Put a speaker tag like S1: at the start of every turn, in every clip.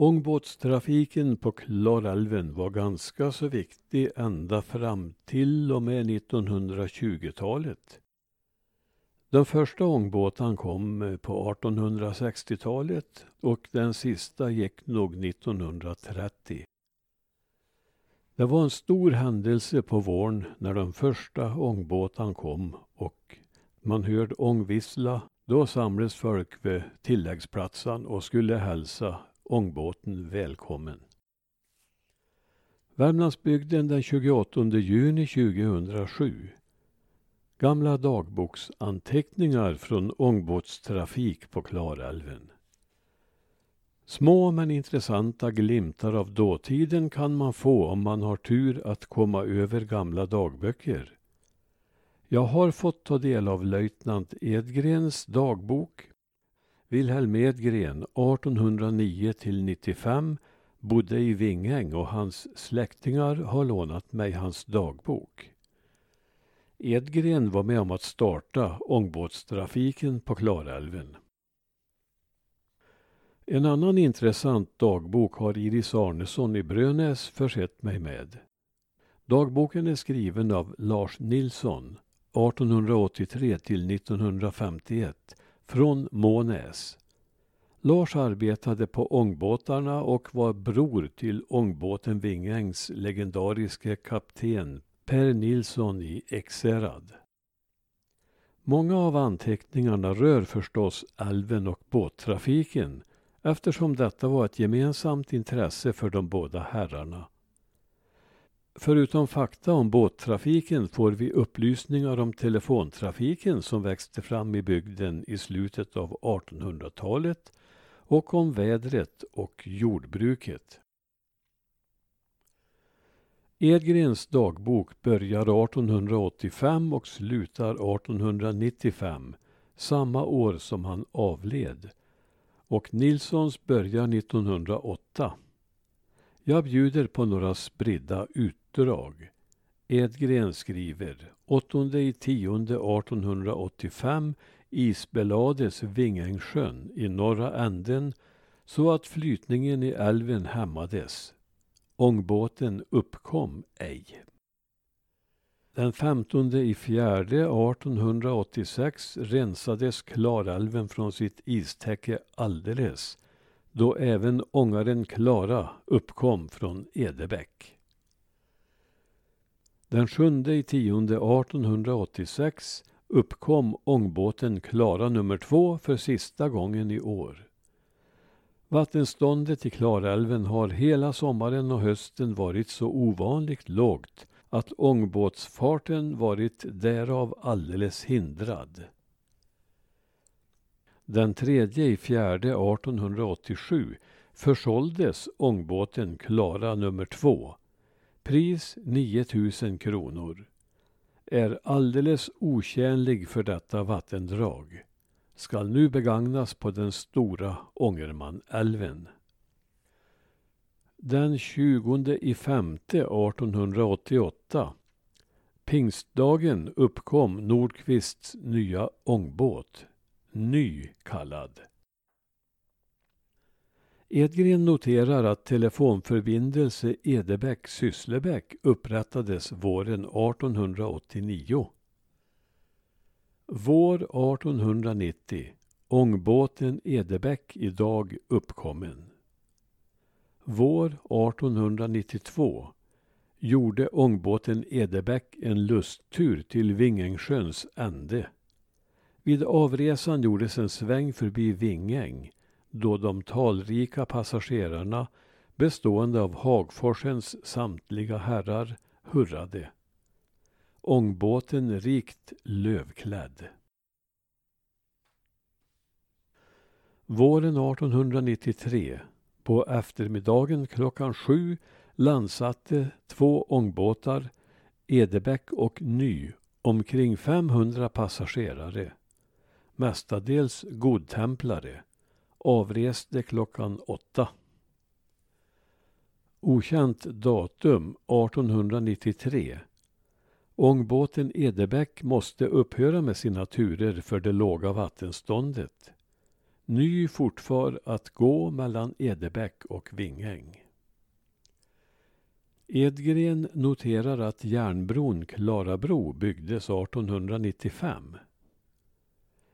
S1: Ångbåtstrafiken på Klarälven var ganska så viktig ända fram till och med 1920-talet. Den första ångbåten kom på 1860-talet och den sista gick nog 1930. Det var en stor händelse på våren när den första ångbåten kom och man hörde ångvissla. Då samlades folk vid tilläggsplatsen och skulle hälsa ångbåten välkommen. Värmlandsbygden den 28 juni 2007. Gamla dagboksanteckningar från ångbåtstrafik på Klarälven. Små men intressanta glimtar av dåtiden kan man få om man har tur att komma över gamla dagböcker. Jag har fått ta del av löjtnant Edgrens dagbok. Wilhelm Edgren, 1809 till 95, bodde i Vingäng och hans släktingar har lånat mig hans dagbok. Edgren var med om att starta ångbåtstrafiken på Klarälven. En annan intressant dagbok har Iris Arnesson i Brönäs försett mig med. Dagboken är skriven av Lars Nilsson 1883 till 1951 från Månäs. Lars arbetade på ångbåtarna och var bror till ångbåten Vingängs legendariske kapten Per Nilsson i Ekshärad. Många av anteckningarna rör förstås älven och båttrafiken eftersom detta var ett gemensamt intresse för de båda herrarna. Förutom fakta om båttrafiken får vi upplysningar om telefontrafiken som växte fram i bygden i slutet av 1800-talet och om vädret och jordbruket. Edgrens dagbok börjar 1885 och slutar 1895, samma år som han avled och Nilssons börjar 1908. Jag bjuder på några spridda uppdrag. Edgren skriver 8 i 10 1885 isbelades Vingängssjön i norra änden så att flytningen i älven hämmades. Ångbåten uppkom ej. Den 15 i fjärde 1886 rensades Klarälven från sitt istäcke alldeles då även ångaren Klara uppkom från Edebäck. Den 7 i 10 1886 uppkom ångbåten Klara nummer två för sista gången i år. Vattenståndet i Klarälven har hela sommaren och hösten varit så ovanligt lågt att ångbåtsfarten varit därav alldeles hindrad. Den tredje i fjärde 1887 försåldes ångbåten Klara nummer två. Pris 9000 kronor. Är alldeles otjänlig för detta vattendrag. Skall nu begagnas på den stora Ångermanälven. Den 20 i 1888 Pingstdagen uppkom Nordqvists nya ångbåt, Ny kallad. Edgren noterar att telefonförbindelse Edebäck-Sysslebäck upprättades våren 1889. Vår 1890 Ångbåten Edebäck idag uppkommen. Vår 1892 gjorde ångbåten Edebäck en lusttur till Vingängssjöns ände. Vid avresan gjordes en sväng förbi Vingäng då de talrika passagerarna bestående av Hagforsens samtliga herrar hurrade. Ångbåten rikt lövklädd. Våren 1893 på eftermiddagen klockan sju landsatte två ångbåtar, Edebäck och Ny, omkring 500 passagerare. Mestadels godtemplare. Avreste klockan åtta. Okänt datum 1893. Ångbåten Edebäck måste upphöra med sina turer för det låga vattenståndet. Ny fortfar att gå mellan Edebäck och Vingäng. Edgren noterar att järnbron Klarabro byggdes 1895.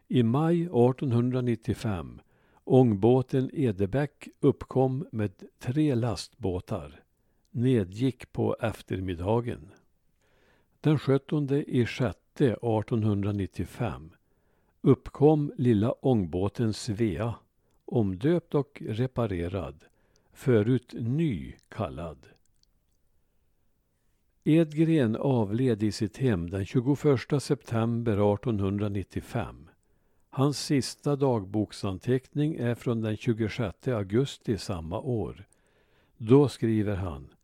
S1: I maj 1895 ångbåten Edebäck uppkom med tre lastbåtar, nedgick på eftermiddagen. Den 17 i sjätte 1895 uppkom lilla ångbåten Svea, omdöpt och reparerad, förut ny kallad. Edgren avled i sitt hem den 21 september 1895. Hans sista dagboksanteckning är från den 26 augusti samma år. Då skriver han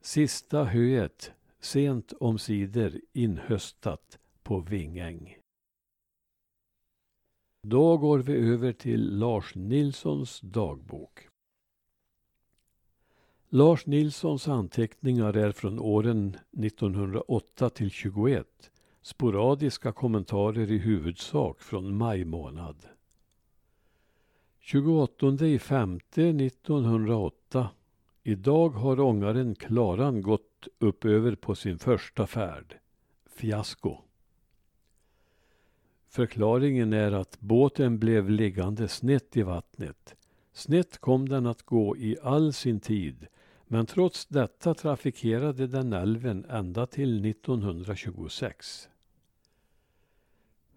S1: Sista höet sent omsider inhöstat på Vingäng. Då går vi över till Lars Nilssons dagbok. Lars Nilssons anteckningar är från åren 1908 till 21. Sporadiska kommentarer i huvudsak från maj månad. 28 i femte 1908. Idag har ångaren Klaran gått upp över på sin första färd. Fiasko. Förklaringen är att båten blev liggande snett i vattnet. Snett kom den att gå i all sin tid men trots detta trafikerade den älven ända till 1926.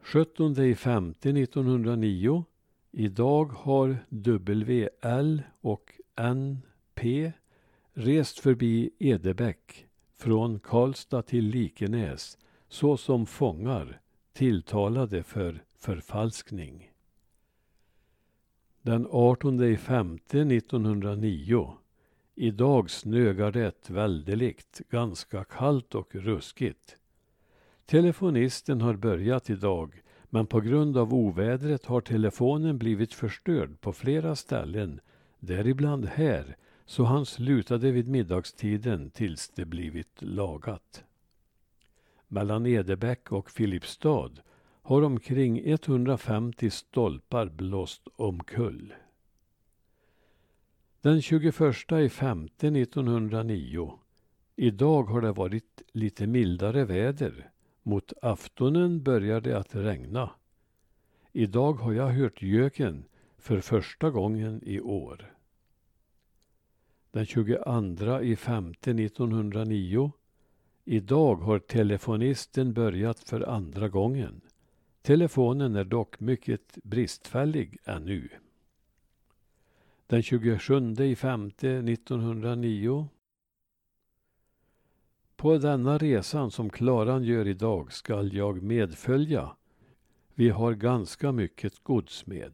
S1: 17 i femte 1909. Idag har WL och NP rest förbi Edebäck från Karlstad till Likenäs såsom fångar tilltalade för förfalskning. Den 18 i femte 1909 Idag snögar det väldeligt, ganska kallt och ruskigt. Telefonisten har börjat idag, men på grund av ovädret har telefonen blivit förstörd på flera ställen, däribland här, så han slutade vid middagstiden tills det blivit lagat. Mellan Edebäck och Filipstad har omkring 150 stolpar blåst omkull. Den 21 i 1909. Idag har det varit lite mildare väder. Mot aftonen börjar det att regna. Idag har jag hört göken för första gången i år. Den 22 i femte 1909. Idag har telefonisten börjat för andra gången. Telefonen är dock mycket bristfällig ännu. Den 27 i femte 1909. På denna resan som Klaran gör idag skall jag medfölja. Vi har ganska mycket gods med.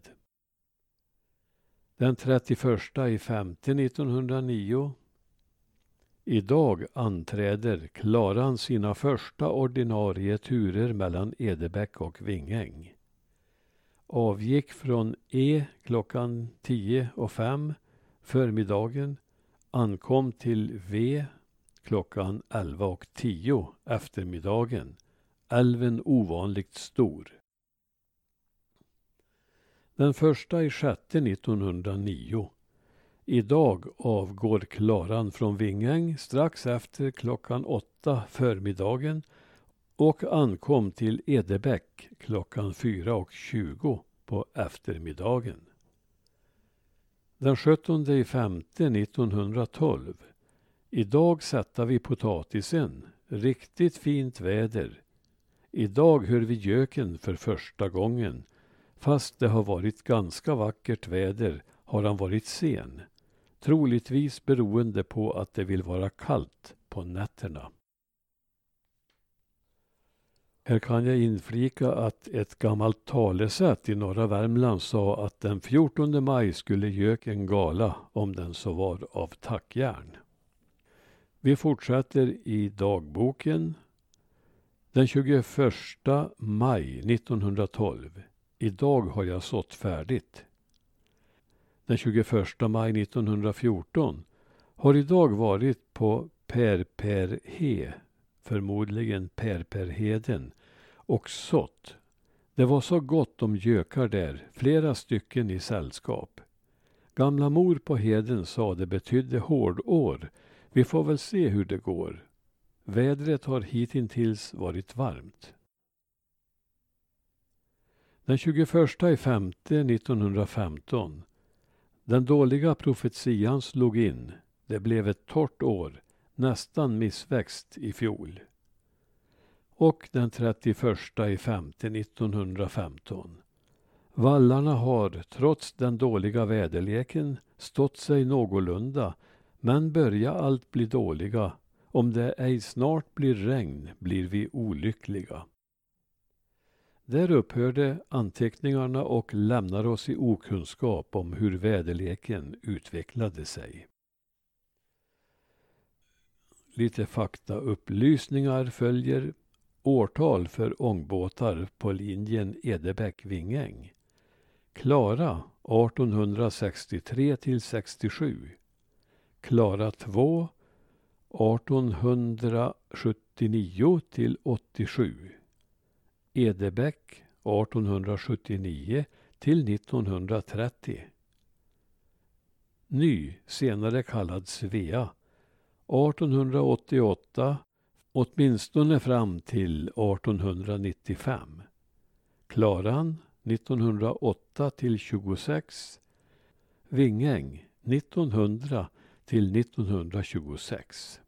S1: Den 31 i femte 1909. Idag anträder Klaran sina första ordinarie turer mellan Edebäck och Vingäng avgick från E klockan 10.05 förmiddagen, ankom till V klockan 11.10 eftermiddagen. Älven ovanligt stor. Den första i sjätte 1909. Idag avgår Klaran från Vingäng strax efter klockan åtta förmiddagen och ankom till Edebäck klockan 4.20 på eftermiddagen. Den 17 i femte 1912. Idag sätter vi potatisen. Riktigt fint väder. Idag hör vi göken för första gången. Fast det har varit ganska vackert väder har han varit sen. Troligtvis beroende på att det vill vara kallt på nätterna. Här kan jag inflika att ett gammalt talesätt i norra Värmland sa att den 14 maj skulle göken gala om den så var av tackjärn. Vi fortsätter i dagboken. Den 21 maj 1912. Idag har jag sått färdigt. Den 21 maj 1914 har idag varit på Per Per He, förmodligen Per Per Heden, och sått. Det var så gott om gökar där, flera stycken i sällskap. Gamla mor på heden sa det betydde hårdår. Vi får väl se hur det går. Vädret har hittills varit varmt. Den 21 femte 1915. Den dåliga profetian slog in. Det blev ett torrt år, nästan missväxt i fjol. Och den 31 i femte 1915. Vallarna har, trots den dåliga väderleken, stått sig någorlunda, men börja allt bli dåliga. Om det ej snart blir regn blir vi olyckliga. Där upphörde anteckningarna och lämnar oss i okunskap om hur väderleken utvecklade sig. Lite faktaupplysningar följer. Årtal för ångbåtar på linjen Edebäck-Vingäng. Klara 1863 till 67. Klara 2 1879 till 87. Edebäck 1879 till 1930. Ny, senare kallad Svea 1888 åtminstone fram till 1895. Klaran 1908 till 26. Vingäng 1900 till 1926.